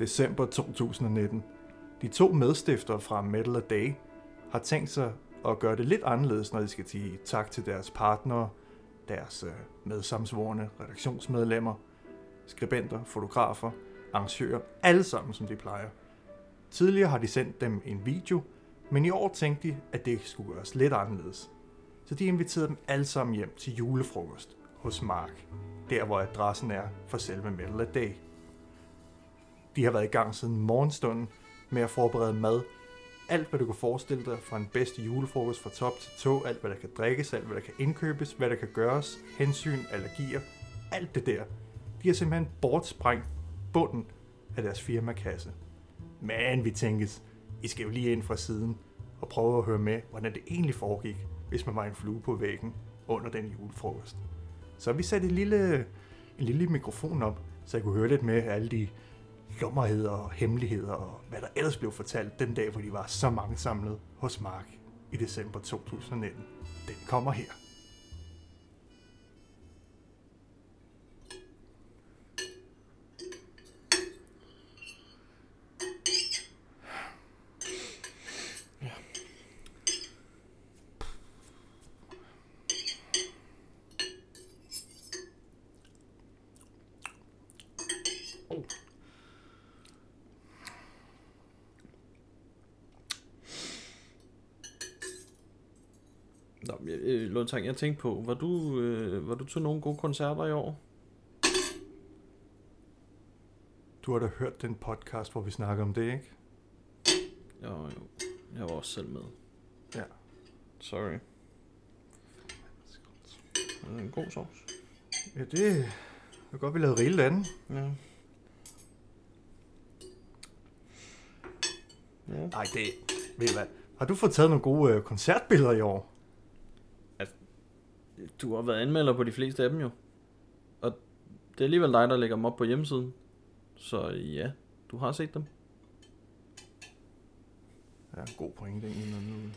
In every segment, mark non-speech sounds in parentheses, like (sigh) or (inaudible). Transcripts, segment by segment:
december 2019. De to medstiftere fra Metal a Day har tænkt sig at gøre det lidt anderledes, når de skal sige tak til deres partnere, deres øh, medsamsvorene redaktionsmedlemmer, skribenter, fotografer, arrangører, alle sammen som de plejer. Tidligere har de sendt dem en video, men i år tænkte de, at det skulle gøres lidt anderledes. Så de inviterede dem alle sammen hjem til julefrokost hos Mark, der hvor adressen er for selve Metal a Day. De har været i gang siden morgenstunden med at forberede mad. Alt, hvad du kan forestille dig fra en bedste julefrokost fra top til tå. Alt, hvad der kan drikkes, alt, hvad der kan indkøbes, hvad der kan gøres, hensyn, allergier, alt det der. De har simpelthen bortsprængt bunden af deres firmakasse. Men vi tænkes, I skal jo lige ind fra siden og prøve at høre med, hvordan det egentlig foregik, hvis man var en flue på væggen under den julefrokost. Så vi satte en lille, en lille mikrofon op, så jeg kunne høre lidt med alle de lommerheder og hemmeligheder og hvad der ellers blev fortalt den dag, hvor de var så mange samlet hos Mark i december 2019. Den kommer her. Nå, jeg, øh, Lundtang, jeg tænkte på, var du, øh, var du til nogle gode koncerter i år? Du har da hørt den podcast, hvor vi snakker om det, ikke? Jo, jo. Jeg var også selv med. Ja. Sorry. Det er en god sovs. Ja, det er godt, vi lavede rigeligt andet. Ja. Ja. Nej, det... Ved du hvad? Har du fået taget nogle gode øh, koncertbilleder i år? Du har været anmelder på de fleste af dem jo. Og det er alligevel dig, der lægger dem op på hjemmesiden. Så ja, du har set dem. Ja, god pointe egentlig. Når nu...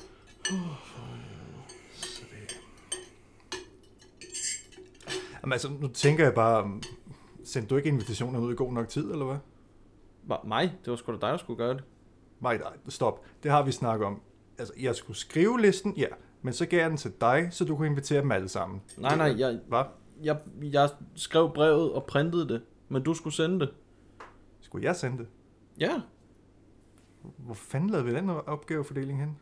Så det... Jamen altså, nu tænker jeg bare... Sendte du ikke invitationen ud i god nok tid, eller hvad? Var mig? Det var sgu da dig, der skulle gøre det. Nej, nej, stop. Det har vi snakket om. Altså, jeg skulle skrive listen, ja. Men så gav jeg den til dig, så du kunne invitere dem alle sammen. Nej, nej, jeg, Hvad? jeg, jeg skrev brevet og printede det. Men du skulle sende det. Skulle jeg sende det? Ja. Hvor fanden lavede vi den opgavefordeling hen?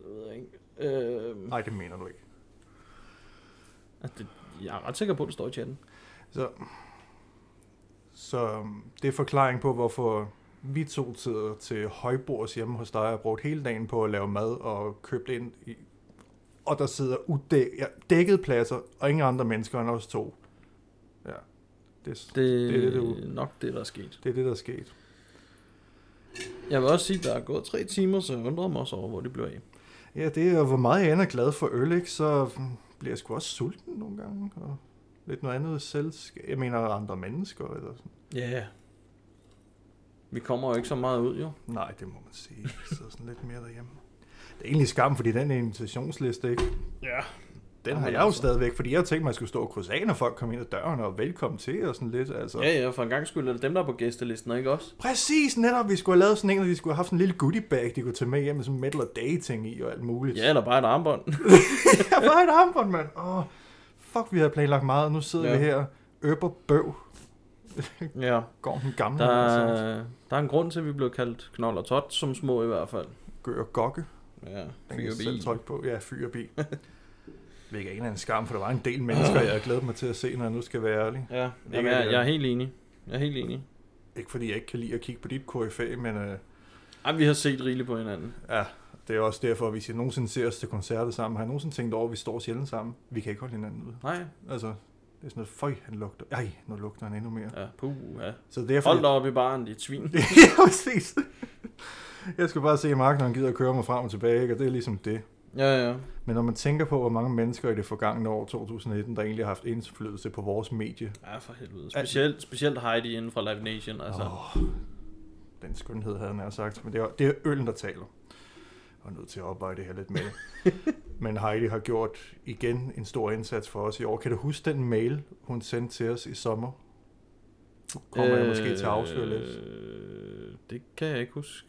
Jeg ved ikke. Øh, Nej, det mener du ikke. at det, jeg er ret sikker på, at det står i chatten. Så, så um, det er forklaring på, hvorfor vi to sidder til højbords hjemme hos dig og har brugt hele dagen på at lave mad og købt ind i, og der sidder udæk, ja, dækkede pladser og ingen andre mennesker end os to. Ja, det, det, Det, er det, det nok det, der er sket. det er det, der er sket. Jeg vil også sige, at der er gået tre timer, så jeg undrede mig også over, hvor det blev af. Ja, det er, hvor meget jeg er glad for øl, ikke, så bliver jeg sgu også sulten nogle gange. Og lidt noget andet selskab. Jeg mener andre mennesker eller sådan. Ja. Yeah. Vi kommer jo ikke så meget ud, jo. Nej, det må man sige. Sidder sådan lidt mere derhjemme. Det er egentlig skam, fordi den invitationsliste, ikke? Ja. Den har jeg jo altså. stadigvæk, fordi jeg har tænkt mig, at jeg skulle stå og krydse af, når folk kom ind ad døren og velkommen til og sådan lidt. Altså. Ja, ja, for en gang skyld er det dem, der er på gæstelisten, og ikke også? Præcis, netop. Vi skulle have lavet sådan en, og de skulle have haft sådan en lille goodie bag, de kunne tage med hjem med sådan en metal og day ting i og alt muligt. Ja, eller bare et armbånd. (laughs) jeg var et armbånd, mand. Åh, fuck, vi havde planlagt meget, og nu sidder Ja. vi her, øber bøv, ja. (laughs) går den gamle. Der, er, der er en grund til, at vi blev kaldt knold og tot, som små i hvert fald. Gør og gokke. Ja, fyr jeg selv trykke på. Ja, fyr og bil. (laughs) Hvilket ikke er en skam, for der var en del mennesker, jeg havde glædet mig til at se, når jeg nu skal være ærlig. Ja, jamen, jeg, jeg er helt enig. Jeg er helt enig. Ikke fordi jeg ikke kan lide at kigge på dit KFA, men øh, Ej, vi har set rigeligt på hinanden. ja, det er også derfor, at hvis I nogensinde ser os til koncerter sammen, har jeg nogensinde tænkt over, at vi står sjældent sammen. Vi kan ikke holde hinanden ud. Nej, Altså, det er sådan noget, føj, han lugter. Ej, nu lugter han endnu mere. ja, puh, ja. Så derfor... Hold da op i baren, dit svin. (laughs) ja, præcis. Jeg skal bare se Mark, når han gider at køre mig frem og tilbage, ikke? og det er ligesom det. Ja, ja. Men når man tænker på, hvor mange mennesker i det forgangne år 2019, der egentlig har haft indflydelse på vores medie, Ja, for helvede. Specielt, specielt Heidi inden fra Live Nation, altså. Åh, den skønhed havde han sagt, men det er, det er øllen, der taler. Er nødt til at opveje det her lidt med. (laughs) men Heidi har gjort igen en stor indsats for os i år. Kan du huske den mail, hun sendte til os i sommer? Kommer øh, jeg måske til at afsløre lidt. Det kan jeg ikke huske.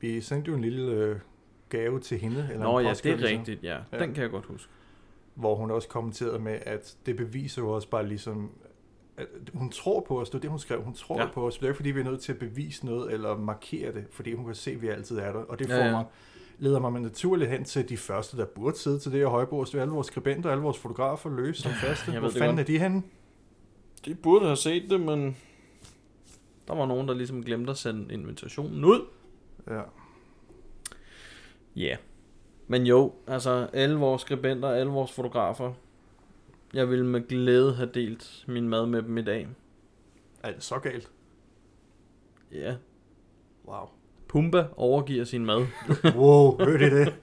Vi sendte jo en lille øh, gave til hende. Eller Nå en ja, det er rigtigt, ja. Ja. Den kan jeg godt huske. Hvor hun også kommenterede med, at det beviser jo også bare ligesom, at hun tror på os. Det er det, hun skrev. Hun tror Ja. ja. på os. Det er ikke, fordi vi er nødt til at bevise noget eller markere det, fordi hun kan se, at vi altid er der. Og det Ja, får ja. mig, leder mig naturligt hen til de første, der burde sidde til det her højbord. Så er alle vores skribenter, alle vores fotografer løs som faste. jeg Hvor fanden godt. er de henne? De burde have set det, men der var nogen, der ligesom glemte at sende invitationen ud. Ja. Ja. Yeah. Men jo, altså alle vores skribenter, alle vores fotografer, jeg ville med glæde have delt min mad med dem i dag. Er det så galt? Ja. Wow. Pumba overgiver sin mad. (laughs) Wow, hørte I det?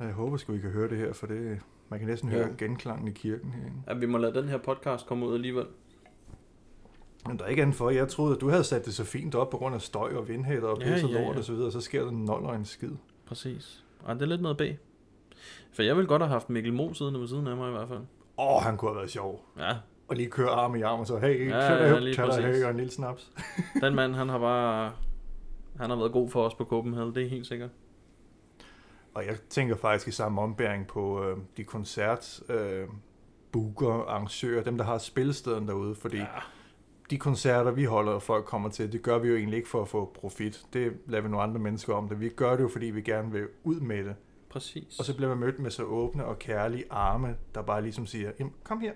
Jeg håber sgu, I kan høre det her, for det, man kan næsten høre Jo. genklangen i kirken herinde. At vi må lade den her podcast komme ud alligevel. Men der er ikke andet for. Jeg troede, at du havde sat det så fint op på grund af støj og vindhætter og Ja, pisse og ja, lort ja. og så videre, så sker der og en skid. Præcis. Ej, det er lidt noget bag. For jeg ville godt have haft Mikkel Mo siddende ved siden af mig i hvert fald. Åh, oh, han kunne have været sjov. Ja, Og lige køre arm i arm og så, hey, Ja, ja, ja, ja, lige tag dig hey, og en lille snaps. den mand, han har bare... Han har været god for os på Copenhagen, det er helt sikkert. Og jeg tænker faktisk i samme ombæring på øh, de koncert øh, booker, arrangører, dem der har spillesteden derude, fordi ja. de koncerter, vi holder, og folk kommer til, det gør vi jo egentlig ikke for at få profit. Det lader vi nogle andre mennesker om det. Vi gør det jo, fordi vi gerne vil ud med det. Præcis. Og så bliver man mødt med så åbne og kærlige arme, der bare ligesom siger, Jamen, kom her.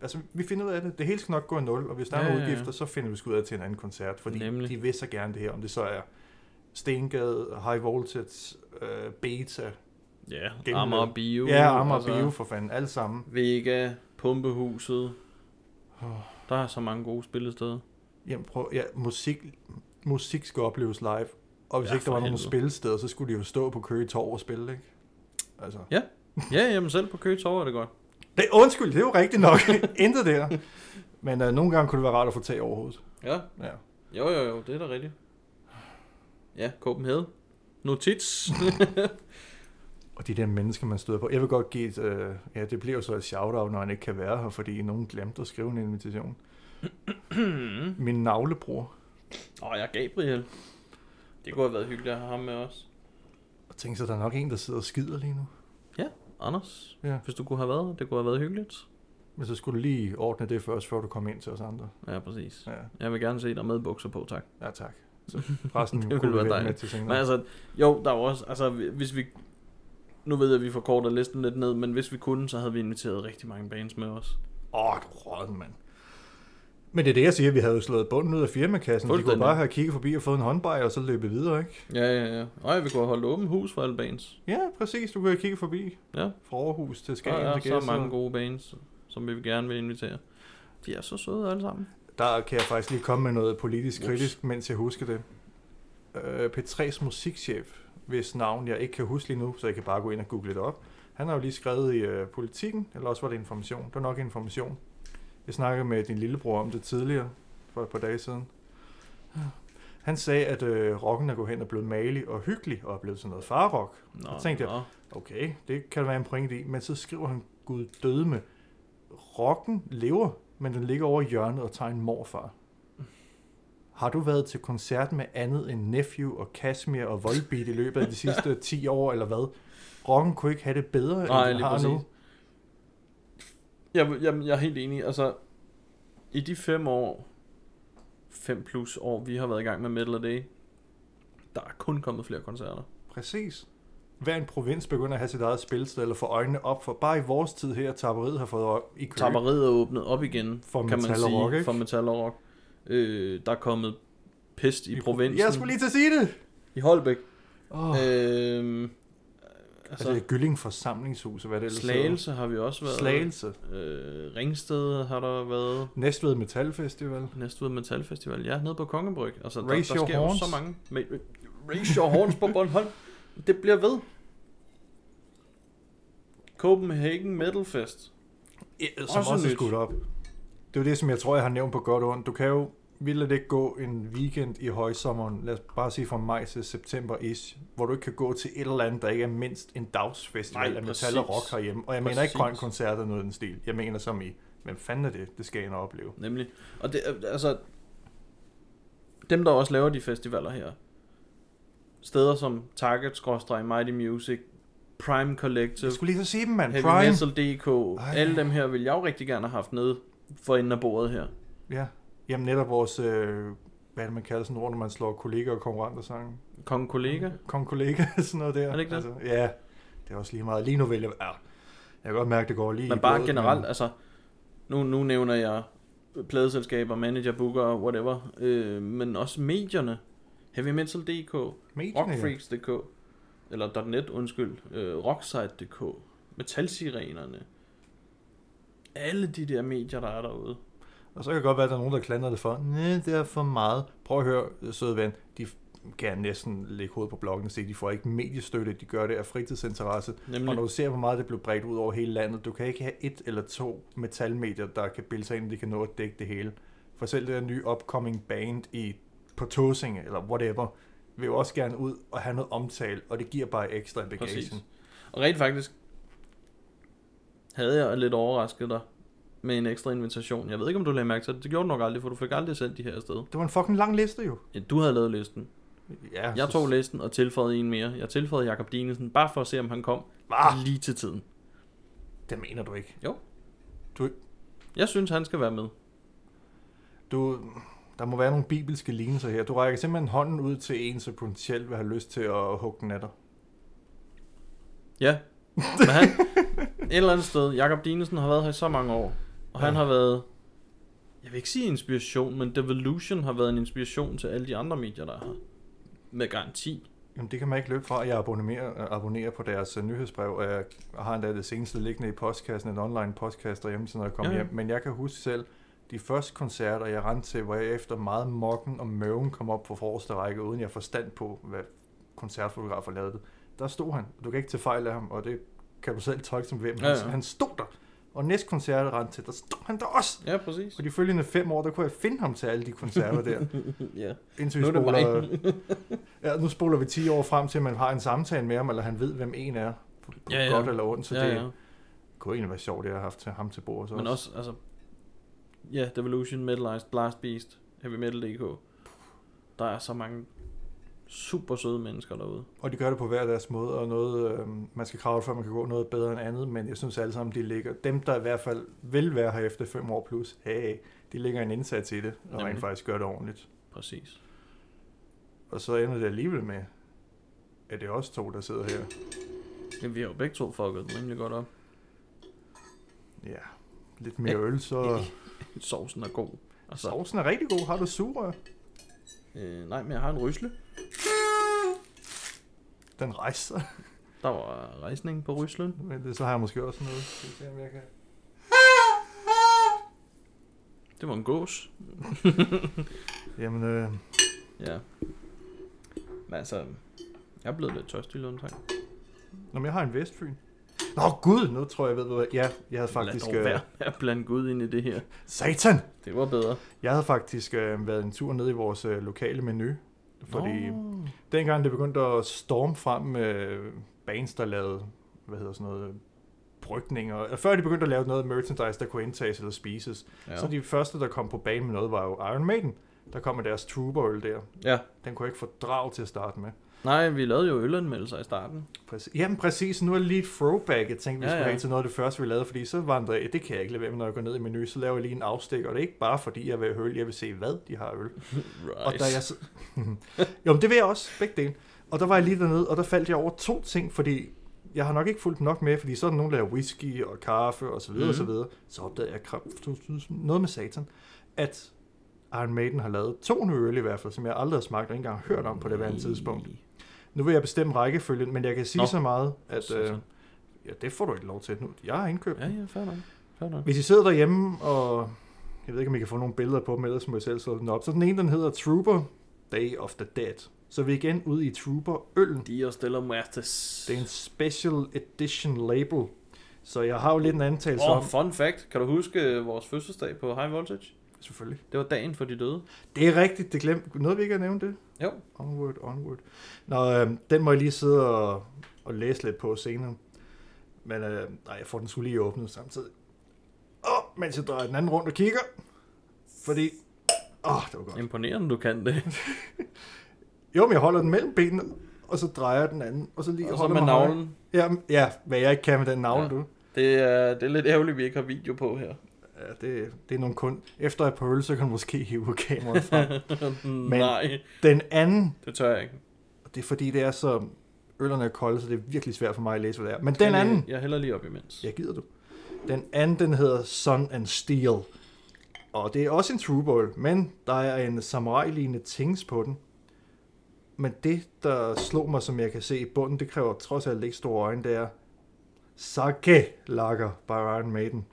Altså, vi finder ud af det. Det hele skal nok gå i nul, og hvis der er Ja, nogle ja, ja. udgifter, så finder vi ud af til en anden koncert, fordi Nemlig. de vil så gerne det her, om det så er Stengade, High Voltage, øh, Beta, Ja, Gennem- Amager Bio. ja, Amager altså... Bio for fanden, alle sammen. Vega, Pumpehuset. Der er så mange gode spillesteder. Jamen, prøv, ja, musik, musik skal opleves live, og hvis Ja, ja, ikke der var nogen helvede. spillesteder, så skulle de jo stå på Køge Torv og spille, ikke? Altså. Ja, jamen selv på Køge Torv er det godt. Det, undskyld, det er jo rigtigt nok. (laughs) Intet der. Men øh, nogle gange kunne det være rart at få tag over hovedet. Ja, Ja. jo jo jo, det er da rigtigt. Ja, Copenhagen. Notits. (laughs) Og de der mennesker, man støder på. Jeg vil godt give et, øh, ja, det bliver jo så et shout-out, når han ikke kan være her, fordi nogen glemte at skrive en invitation. (clears throat) Min navlebror. Åh, oh, jeg er Gabriel. Det kunne have været hyggeligt at have ham med os. Og tænk så, der er nok en, der sidder og skider lige nu. Anders, Ja. hvis du kunne have været, det kunne have været hyggeligt. Men så skulle du lige ordne det først, før du kom ind til os andre. Ja, præcis. Ja, Jeg vil gerne se dig med bukser på, tak. ja tak. Så resten (laughs) Det kunne være dejligt. med til senere. Men altså, jo, der er også, altså hvis vi, nu ved jeg, at vi forkorter listen lidt ned, men hvis vi kunne, så havde vi inviteret rigtig mange bands med os. Åh, oh, råden, mand. Men det er det, jeg siger. Vi havde jo slået bunden ud af firmakassen. De kunne bare have kigget forbi og fået en håndbaj, og så løbet videre, ikke? Ja, ja, ja. Ej, vi kunne have holdt åben hus for alle bands. Ja, præcis. Du kunne have kigget forbi. Ja. Fra Aarhus til Der Skagen er til så mange gode bands, som vi gerne vil invitere. De er så søde alle sammen. Der kan jeg faktisk lige komme med noget politisk Ups. kritisk, mens jeg husker det. Øh, P3's musikchef, hvis navn jeg ikke kan huske lige nu, så jeg kan bare gå ind og google det op. Han har jo lige skrevet i øh, politikken, eller også var det information. Det var nok information. Jeg snakkede med din lillebror om det tidligere, for et par dage siden. Han sagde, at øh, rocken er gået hen og blevet malig og hyggelig, og er blevet sådan noget farrock. Nå, Så tænkte jeg, nå. Okay, det kan der være en pointe i, men så skriver han, Gud døde med. Rocken lever, men den ligger over hjørnet og tager en morfar. Har du været til koncert med andet end Nephew og Kashmir og Volbeat i løbet af de sidste (laughs) 10 år, eller hvad? Rocken kunne ikke have det bedre, Nej, end den har præcis. nu. Jeg, jeg, jeg er helt enig. Altså, i de fem år, fem plus år, vi har været i gang med Metal Day, der er kun kommet flere koncerter. Præcis. Hver en provins begynder at have sit eget spilsted, eller få øjnene op for. Bare i vores tid her, tapperiet har fået op i kø. Tapperiet er åbnet op igen, For kan man metal og sige, rock, ikke? for metal og rock. Øh, der er kommet pest i, I provinsen. Jeg skulle lige til at sige det! I Holbæk. Oh. Øh, altså, altså, Gylling forsamlingshus, hvad det ellers hedder. Slagelse har vi også været. Slagelse. Øh, Ringsted har der været. Næstved Metal Festival. Næstved Metal Festival. Ja, nede på Kongebryg. Altså, der, Raise der your sker jo horns. så mange. Ma- Raise your horns på Bornholm. Det bliver ved. Copenhagen Metal Fest. Ja, som Også også, er skudt op. Det er jo det, som jeg tror, jeg har nævnt på godt og ondt. Du kan jo vildt ikke gå en weekend i højsommeren, lad os bare sige fra maj til september is, hvor du ikke kan gå til et eller andet, der ikke er mindst en dagsfestival Nej, af præcis. metal og rock herhjemme. Og jeg mener ikke Præcis. grøn koncert eller noget af den stil. Jeg mener som i, hvem fanden er det? Det skal jeg opleve. Nemlig. Og det, er- altså, dem, der også laver de festivaler her, steder som Target, Mighty Music, Prime Collective, Jeg skulle lige så sige dem, mand. Heavy Prime. Metal DK, Ej. alle dem her vil jeg jo rigtig gerne have haft nede for enden af bordet her. Ja. Jamen netop vores, øh, hvad det, man kalder sådan ord, når man slår kollegaer og konkurrenter sammen? Kong kollega. Kong kollega, (laughs) sådan noget der. Er det ikke det? Altså, ja, det er også lige meget. Lige nu vælger ja. Jeg kan godt mærke, det går lige Men bare blodet, generelt, altså, nu, nu nævner jeg pladeselskaber, manager, booker, whatever, øh, men også medierne. Heavy Metal DK, medierne, ja. Rockfreaks.dk, eller .net, undskyld, øh, Rocksite.dk, Metalsirenerne, alle de der medier, der er derude. Og så kan det godt være, at der er nogen, der klandrer det for, nej, det er for meget. Prøv at høre, søde ven, de kan næsten lægge hovedet på blokken og se, de får ikke mediestøtte, de gør det af fritidsinteresse. Nemlig, Og når du ser, hvor meget det blev bredt ud over hele landet, du kan ikke have et eller to metalmedier, der kan bilde sig ind, de kan nå at dække det hele. For selv det der nye upcoming band i, på Tåsinge, eller whatever, vil jo også gerne ud og have noget omtale, og det giver bare ekstra i bagagen. Præcis. Og rent faktisk havde jeg lidt overrasket dig med en ekstra invitation. Jeg ved ikke, om du lagde mærke til det. Det gjorde du nok aldrig, for du fik aldrig sendt de her afsted. Det var en fucking lang liste jo. Ja, du havde lavet listen. Ja, Jeg tog listen og tilføjede en mere. Jeg tilføjede Jakob Dinesen, bare for at se, om han kom Ah, lige til tiden. det mener du ikke. Jeg synes, han skal være med. Du, der må være nogle bibelske lignelser her. Du rækker simpelthen hånden ud til en, som potentielt vil have lyst til at hugge den af dig. Ja. Men han, et eller andet sted, Jakob Dinesen har været her i så mange år. Og ja. han har været, jeg vil ikke sige inspiration, men Devolution har været en inspiration til alle de andre medier, der er her. Med garanti. Jamen, det kan man ikke løbe fra. Jeg abonnerer, abonnerer på deres uh, nyhedsbrev, og jeg har endda det seneste liggende i postkassen, en online postkasse derhjemme, så når jeg kommer ja. hjem. Men jeg kan huske selv, de første koncerter, jeg rendte til, hvor jeg efter meget mokken og møven kom op på forreste række, uden jeg forstand på, hvad koncertfotografer lavede. Der stod han. Du kan ikke tage fejl af ham, og det kan du selv tolke som hvem. Ja, Ja. Han stod der. Og næste koncert, rendte til, der stod han der også. Ja, præcis. Og de følgende fem år, der kunne jeg finde ham til alle de koncerter der. (laughs) ja. Indtil Nu vi er det spoler, (laughs) ja, nu spoler vi 10 år frem til, at man har en samtale med ham, eller han ved, hvem en er. På, på Ja, ja. godt eller ondt, så ja, det ja. kunne egentlig være sjovt, at jeg har haft til ham til bord. Så Men også, altså, ja, Devolution, Metalized, Blast Beast, Heavy Metal DK. Der er så mange super søde mennesker derude. Og de gør det på hver deres måde, og noget, øh, man skal kravle for, at man kan gå noget bedre end andet, men jeg synes alle sammen, de ligger, dem der i hvert fald vil være her efter fem år plus, hey, de lægger en indsats i det, og Nemlig. rent faktisk gør det ordentligt. Præcis. Og så ender det alligevel med, at det er os to, der sidder her. Ja, vi har jo begge to fucket rimelig godt op. Ja, lidt mere øl, så... Sovsen er god. Altså, Sovsen er rigtig god. Har du sugerør? øh, nej, men jeg har en rysle. Den rejser. Der var rejsning på ryslen. Men det, så har jeg måske også noget. Skal vi se, om jeg kan... Det var en gås. (laughs) Jamen, øh, Ja. Men altså, jeg er blevet lidt tørstig, Lundtang. Nå, men jeg har en Vestfyn. Nå gud, nu tror jeg, jeg ved, hvad... Ja, jeg havde faktisk... Lad dog Øh, være med at blande Gud ind i det her. satan! Det var bedre. Jeg havde faktisk øh, været en tur ned i vores øh, lokale menu. Fordi Nå. dengang det begyndte at storme frem med bands, der lavede, hvad hedder sådan noget, brygninger. øh, Før de begyndte at lave noget merchandise, der kunne indtages eller spises. Ja. Så de første, der kom på banen med noget, var jo Iron Maiden. Der kom med deres Trooper-øl der. ja. Den kunne jeg ikke fordrage til at starte med. Nej, vi lavede jo ølanmeldelser i starten. Præcis. Jamen præcis, nu er det lige et throwback, jeg tænkte, vi Ja, skulle ja. have til noget af det første, vi lavede, fordi så vandrer jeg, det kan jeg ikke lade være med, når jeg går ned i menu, så laver jeg lige en afstik, og det er ikke bare fordi, jeg vil have øl, jeg vil se, hvad de har øl. (laughs) Right. Og da jeg så... (laughs) jo, men det vil jeg også, begge dele. Og der var jeg lige dernede, og der faldt jeg over to ting, fordi jeg har nok ikke fulgt nok med, fordi så er der nogen, der laver whisky og kaffe og så videre, mm. og så Mhm. videre. Så opdagede jeg noget med satan, at Iron Maiden har lavet to nye øl i hvert fald, som jeg aldrig har smagt og ikke engang hørt om på det værende tidspunkt. Nu vil jeg bestemme rækkefølgen, men jeg kan sige Nå. så meget, at øh, ja, det får du ikke lov til nu. Jeg har indkøbt Ja, ja, fair nok. Fair nok. hvis I sidder derhjemme, og jeg ved ikke, om I kan få nogle billeder på dem, ellers må jeg selv slå den op. Så den ene, den hedder Trooper Day of the Dead. Så vi er igen ude i Trooper-øllen. Dios de los Muertes. Det er en special edition label. Så jeg har jo lidt en antagelse Åh, om... oh, fun fact. Kan du huske øh, vores fødselsdag på High Voltage? Selvfølgelig. Det var dagen for de døde. Det er rigtigt, det glemte. Noget vi ikke har nævnt det? Jo. Onward, onward. Nå, øh, den må jeg lige sidde og, og læse lidt på senere. Men øh, nej, jeg får den skulle lige åbnet samtidig. Og mens jeg drejer den anden rundt og kigger. Fordi Åh, det var godt. Imponerende, du kan det. (laughs) Jo, men jeg holder den mellem benene, og så drejer den anden, og så lige Og så med navlen. Ja, ja, hvad jeg ikke kan med den navle, ja. du. Det er, det er lidt ærgerligt, vi ikke har video på her. Ja, det, det er nogle kun... Efter et par øl, så kan du måske hive kameraet frem. (laughs) Men... Nej, Den anden, det tør jeg ikke. det er fordi, det er så... Øllerne er kolde, så det er virkelig svært for mig at læse, hvad det er. Men den anden, Jeg hælder lige op imens. Ja, gider du. Den anden, den hedder Sun and Steel. Og det er også en true boil, men der er en samurai-lignende tings på den. Men det, der slog mig, som jeg kan se i bunden, det kræver trods alt ikke store øjne, det er Sake Lager by Iron Maiden.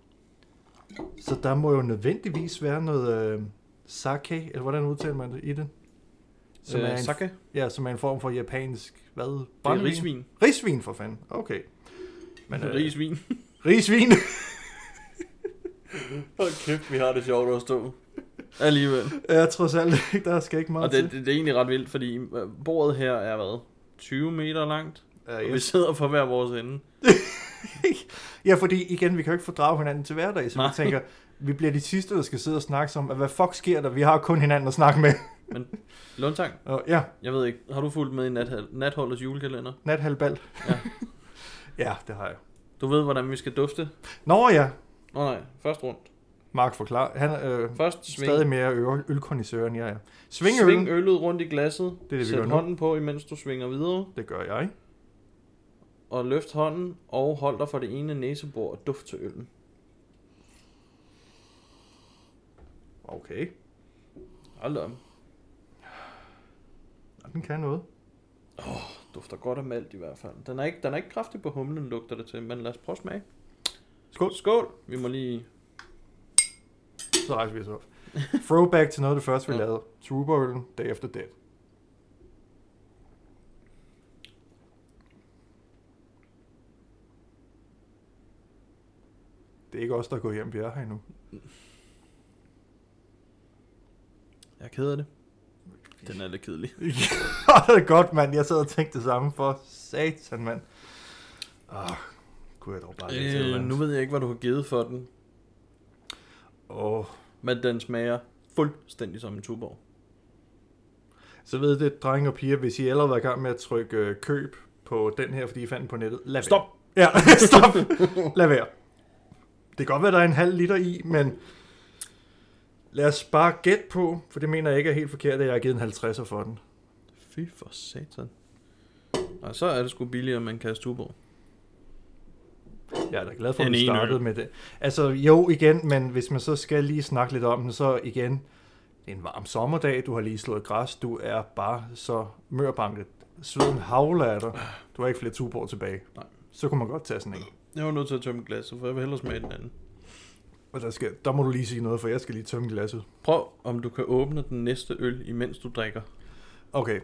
Så der må jo nødvendigvis være noget øh, sake, eller hvordan udtaler man det i det? Som, øh, er en, sake. ja, som er en form for japansk, hvad? Det er risvin. Risvin for fanden, okay. Men, øh, risvin. (laughs) Risvin. (laughs) Hold kæft, vi har det sjovt at stå. Alligevel. Ja, trods alt ikke. Der skal ikke meget Og det, det, det er egentlig ret vildt, fordi øh, bordet her er hvad? 20 meter langt? Ja, Og vi yes. sidder for hver vores ende. (laughs) ja, fordi igen, vi kan jo ikke fordrage hinanden til hverdag, så Nej. vi tænker, vi bliver de sidste, der skal sidde og snakke om, at hvad fuck sker der? Vi har kun hinanden at snakke med. (laughs) Lundtang, Og ja, jeg ved ikke, har du fulgt med i nat, natholdets julekalender? nathalbal. Ja. (laughs) ja, det har jeg. Du ved, hvordan vi skal dufte? Nå ja, Nå nej, først rundt. Mark forklarer. Han er øh, Først sving, stadig mere øl, ølkondisør, end jeg er. Sving, sving øl. øllet rundt i glasset. Det er det, vi Sæt gør nu. hånden på, imens du svinger videre. Det gør jeg. Og løft hånden, og hold dig for det ene næsebord og duft til øllen. Okay. Hold da. Ja, Den kan noget. Dufter godt af malt i hvert fald. Den er ikke, den er ikke kraftig på humlen, lugter det til, men lad os prøve at smage. Skål. Skål! Vi må lige... Så rejser vi os op. Throwback til noget af det første, vi Ja. lavede. Trooper-øllen, Day After Dead. Er ikke os, der er gået hjem. Vi er her endnu. Jeg er ked af det. (laughs) Den er lidt kedelig. (laughs) det er godt, mand. Jeg sad og tænkte det samme for satan, mand. Ah, kunne jeg dog bare lige til Øh, nu ved jeg ikke, hvad du har givet for den, Åh, men den smager fuldstændig som en tuborg. så ved det, drenge og piger, hvis I allerede har været i gang med at trykke øh, køb på den her, fordi I fandt den på nettet, lad Stop! være. (laughs) Ja, stop! lad være. Det kan godt være, der er en halv liter i, men lad os bare gætte på, for det mener jeg ikke er helt forkert, at jeg har givet en 50'er for den. Fy for satan. Og så er det sgu billigere en kasse tuborg. Jeg er da glad for, at vi startede med det. Altså, jo, igen, men hvis man så skal lige snakke lidt om den, så igen, det er en varm sommerdag, du har lige slået græs, du er bare så mørbanket. Sveden havler af dig. Du har ikke flere tuborg tilbage. Nej. Så kunne man godt tage sådan en. Jeg var nødt til at tømme glasset, for jeg vil hellere smage den anden. Og der, skal, der må du lige sige noget, for jeg skal lige tømme glasset. Prøv, om du kan åbne den næste øl, imens du drikker. Okay.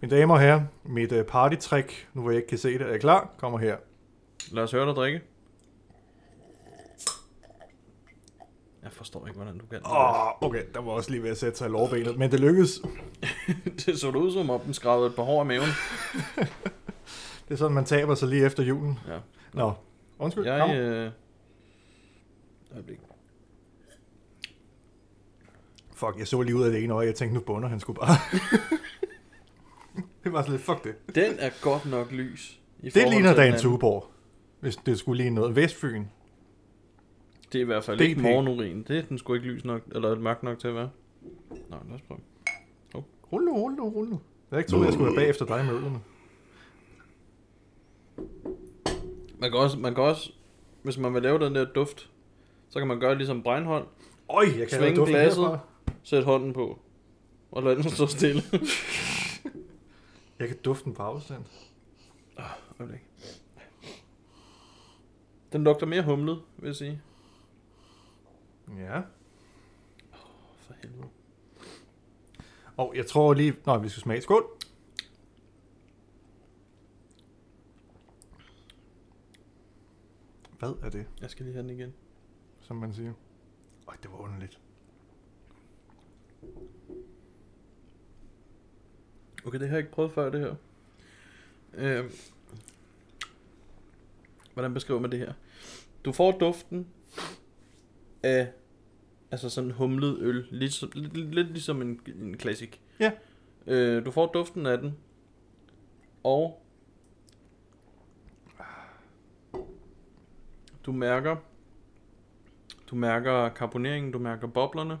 Mine damer og herrer, mit uh, partytrick, nu hvor jeg ikke kan se det, er jeg klar, kommer her. Lad os høre dig drikke. Jeg forstår ikke, hvordan du kan det. Åh, oh, okay, der var også lige ved at sætte sig i lårbenet, men det lykkedes. (laughs) det så ud som om, den skravede et par hår af maven. (laughs) Det er sådan, man taber sig lige efter julen. Ja. Nå, undskyld. Kom. Jeg, øh... Øjeblik. Fuck, jeg så lige ud af det ene øje, jeg tænkte, nu bunder han skulle bare. (laughs) det var så lidt, fuck det. Den er godt nok lys. i Det ligner da en. Tuborg. Hvis det skulle ligne noget. Vestfyn. Det er i hvert fald DP. ikke morgenurin. Det er den sgu ikke lys nok, eller mørk nok til at være. Nå, lad os prøve. Rul nu, rul nu, rul nu. Jeg havde ikke troet, jeg skulle være bagefter dig med ølene. Man kan, også, man kan også, hvis man vil lave den der duft, så kan man gøre ligesom Breinhold. Øj, jeg kan Sving duften glasset. Sæt hånden på. Og lad den stå stille. (laughs) Jeg kan dufte den på afstand. Øjeblik. Den lugter mere humlet, vil jeg sige. Ja. For helvede. Og jeg tror lige... Nå, vi skal smage. Skål. Hvad er det, Jeg skal lige have den igen. som man siger? Øj, det var underligt. Okay, det har jeg ikke prøvet før, det her. Øhm. Hvordan beskriver man det her? Du får duften af Altså sådan humlet øl. Lidt, lidt, lidt ligesom en, en klassik. Ja. Øh, du får duften af den. Og du mærker du mærker karboneringen, du mærker boblerne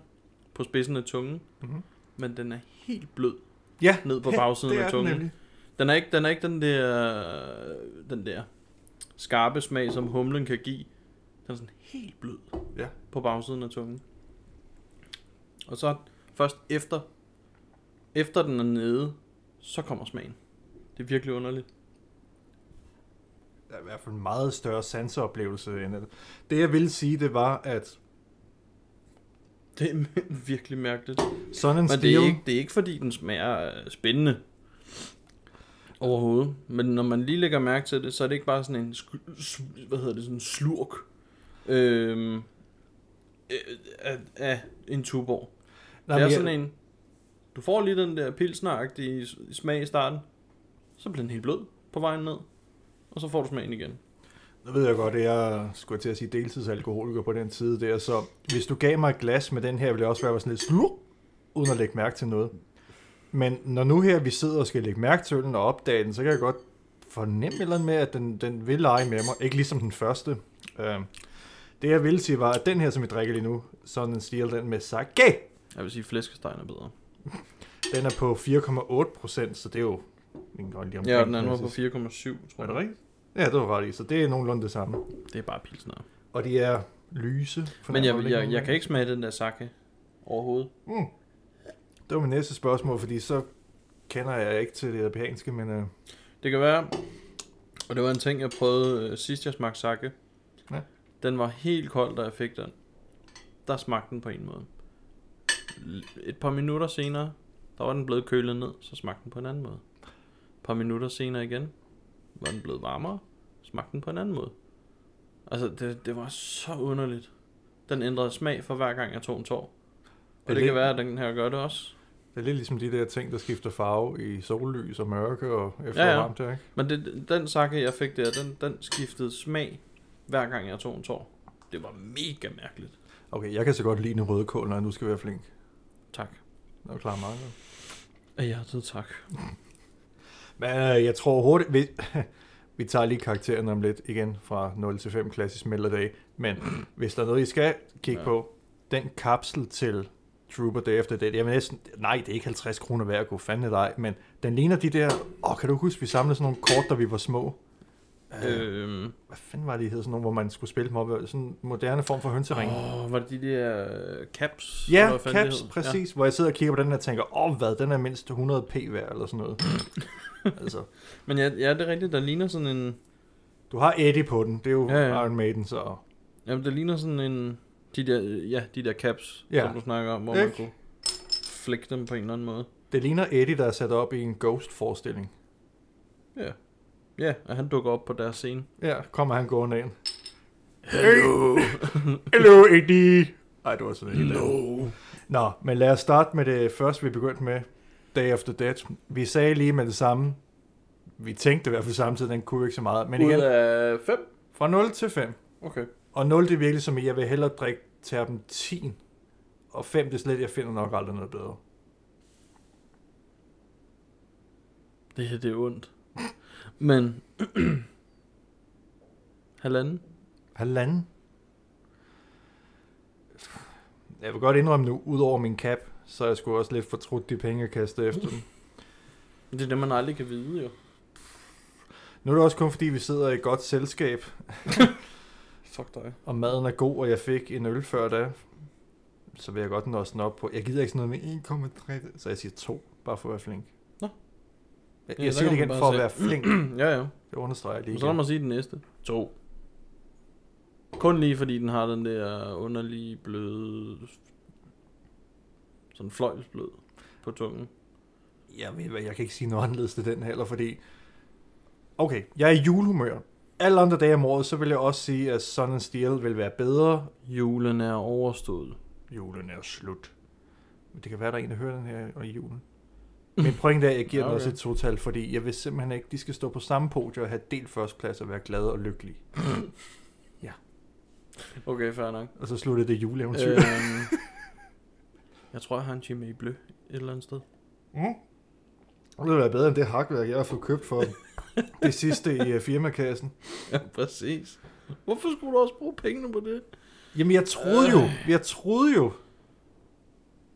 på spidsen af tungen, Mhm. men den er helt blød Ja, ned på bagsiden det af er den tungen. nemlig. Den er ikke, den er ikke den der, den der skarpe smag, som humlen kan give. Den er sådan helt blød Ja. på bagsiden af tungen. Og så først efter, efter den er nede, så kommer smagen. Det er virkelig underligt. Er i hvert fald en meget større sanseoplevelse end det. Det jeg ville sige, det var, at Det er (laughs) virkelig mærkeligt. sådan en Men det er, ikke, det er ikke fordi, den smager øh, spændende. Overhovedet. Men når man lige lægger mærke til det, så er det ikke bare sådan en, hvad hedder det, sådan en slurk øhm, øh, af, af en tuborg. Nej, det er sådan en, du får lige den der pilsneragtige smag i starten, så bliver den helt blød på vejen ned, og så får du smagen igen. Nu ved jeg godt, at jeg skulle til at sige deltidsalkoholiker på den side der, så hvis du gav mig et glas med den her, ville jeg også være sådan lidt slur, uden at lægge mærke til noget. Men når nu her vi sidder og skal lægge mærke til den og opdage den, så kan jeg godt fornemme et eller andet med, at den, den vil lege med mig. Ikke ligesom den første. Øh, det jeg ville sige var, at den her, som vi drikker lige nu, sådan en stil, den med sake, Jeg vil sige, at flæskestegen er bedre. den er på 4,8 procent, så det er jo godt lige Ja, og den anden var på 4,7, tror Er jeg. det rigtigt? Ja, det var ret i, så det er nogenlunde det samme. Det er bare pilsner. Og de er lyse. Men jeg, jeg, jeg, kan ikke smage den der sake overhovedet. Mm. Det var mit næste spørgsmål, fordi så kender jeg ikke til det japanske, men øh, Det kan være, og det var en ting, jeg prøvede øh, sidst, jeg smagte sake. Ja. Den var helt kold, da jeg fik den. Der smagte den på en måde. Et par minutter senere, der var den blevet kølet ned, så smagte den på en anden måde. Et par minutter senere igen, var den blevet varmere, smagte den på en anden måde. Altså, det, det var så underligt. Den ændrede smag for hver gang, jeg tog en tår. Og det, det- kan være, at den her gør det også. det er lidt ligesom de der ting, der skifter farve i sollys og mørke og efter Ja, ja, ja. ja. varmt ikke? Men det, den sake, jeg fik der, den, den skiftede smag, hver gang jeg tog en tår. Det var mega mærkeligt. Okay, jeg kan så godt lide en rødkål, når jeg nu skal være flink. Tak. Det er klar meget. Af hjertet, tak. Men øh, jeg tror hurtigt, vi, (laughs) vi tager lige karakteren om lidt igen fra 0 til 5 klassisk melderdag. Men hvis der er noget, I skal kigge Ja. på, den kapsel til Trooper Day After Day, vil næsten, nej, det er ikke 50 kroner værd at gå fandme dig, men den ligner de der, åh, kan du huske, vi samlede sådan nogle kort, da vi var små? Øh, Øhm, hvad fanden var det, de hed, sådan nogle, hvor man skulle spille dem op, sådan en moderne form for hønsering. åh, var det de der øh, caps? Ja, caps, præcis. Ja. Hvor jeg sidder og kigger på den og tænker, åh hvad, den er mindst 100 p værd, eller sådan noget. (laughs) (laughs) altså. Men ja, ja, det er rigtigt, der ligner sådan en... du har Eddie på den, det er jo Ja, ja. Iron Maiden, så... Jamen, det ligner sådan en... De der, ja, de der caps, Ja. som du snakker om, hvor man Ikke? kunne flække dem på en eller anden måde. Det ligner Eddie, der er sat op i en Ghost-forestilling. Ja. Ja, og han dukker op på deres scene. Ja, kommer han gående ind. Hello! (laughs) Hello, Eddie! Ej, det var sådan helt no! andet. Nå, men lad os starte med det første, vi begyndte med. Day After Dead. Vi sagde lige med det samme. Vi tænkte i hvert fald samtidig, den kunne ikke så meget. Men Ud igen, af fem? fra 0 til 5. Okay. Og 0 det er virkelig som i, jeg vil hellere drikke terpentin. Og 5 det er slet, jeg finder nok aldrig noget bedre. Det her, det er ondt. Men... (clears throat) Halvanden? Halvanden. Jeg vil godt indrømme nu, ud over min cap, så er jeg sgu også lidt fortrudt de penge, jeg kastede efter dem. Det er det, man aldrig kan vide, jo. Nu er det også kun fordi, vi sidder i et godt selskab, (laughs) Fuck dig. og maden er god, og jeg fik en øl før da. Så vil jeg godt nå sådan op på. Jeg gider ikke sådan noget med 1,3, så jeg siger 2, bare for at være flink. Nå. Jeg, Ja, jeg siger det igen for at være flink. (clears throat) ja, ja. Det understreger lige Og så lad mig sige den næste. To. Kun lige fordi den har den der underlige bløde... Sådan fløjlsblød på tungen. Jeg ved hvad, jeg kan ikke sige noget anderledes til den heller, fordi... Okay, jeg er i julehumør. Alle andre dage om året, så vil jeg også sige, at Sun and Steel vil være bedre. Julen er overstået. Julen er slut. Men det kan være, der er en, der hører den her i julen. Min pointe er, at jeg giver okay. (laughs) den også et total, fordi jeg vil simpelthen ikke, de skal stå på samme podium og have delt førsteplads og være glade og lykkelige. (laughs) Okay, fair nok. Og så sluttede det juleeventyr. Øh. Øhm, jeg tror, jeg har en Jimmy Blø et eller andet sted. Mm. Det ville være bedre end det hakværk, jeg har fået købt for (laughs) det sidste i uh, firmakassen. Ja, præcis. Hvorfor skulle du også bruge pengene på det? Jamen, jeg troede jo, jeg troede jo.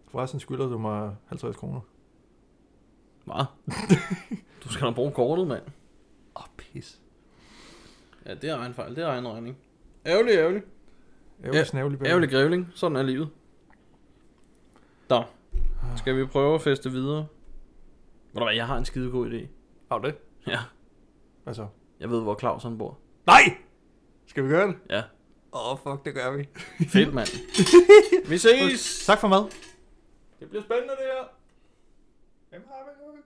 Forresten skylder du mig 50 kroner. Hvad? du skal da bruge kortet, mand. Åh, oh, pis. Ja, det er egen fejl. Det er egen regning. Ærgerlig, ærgerlig. Ærgerlig snævlig. Ærgerlig grævling. Sådan er livet. Da. Skal vi prøve at feste videre? Ved du hvad, jeg har en skide god idé. Har du det? Ja, Hvad så? jeg ved, hvor Claus han bor. Nej! Skal vi gøre det? Ja, Åh, oh, fuck, det gør vi. (laughs) fedt mand. vi ses! Tak for mad. Det bliver spændende det her. Hvem har vi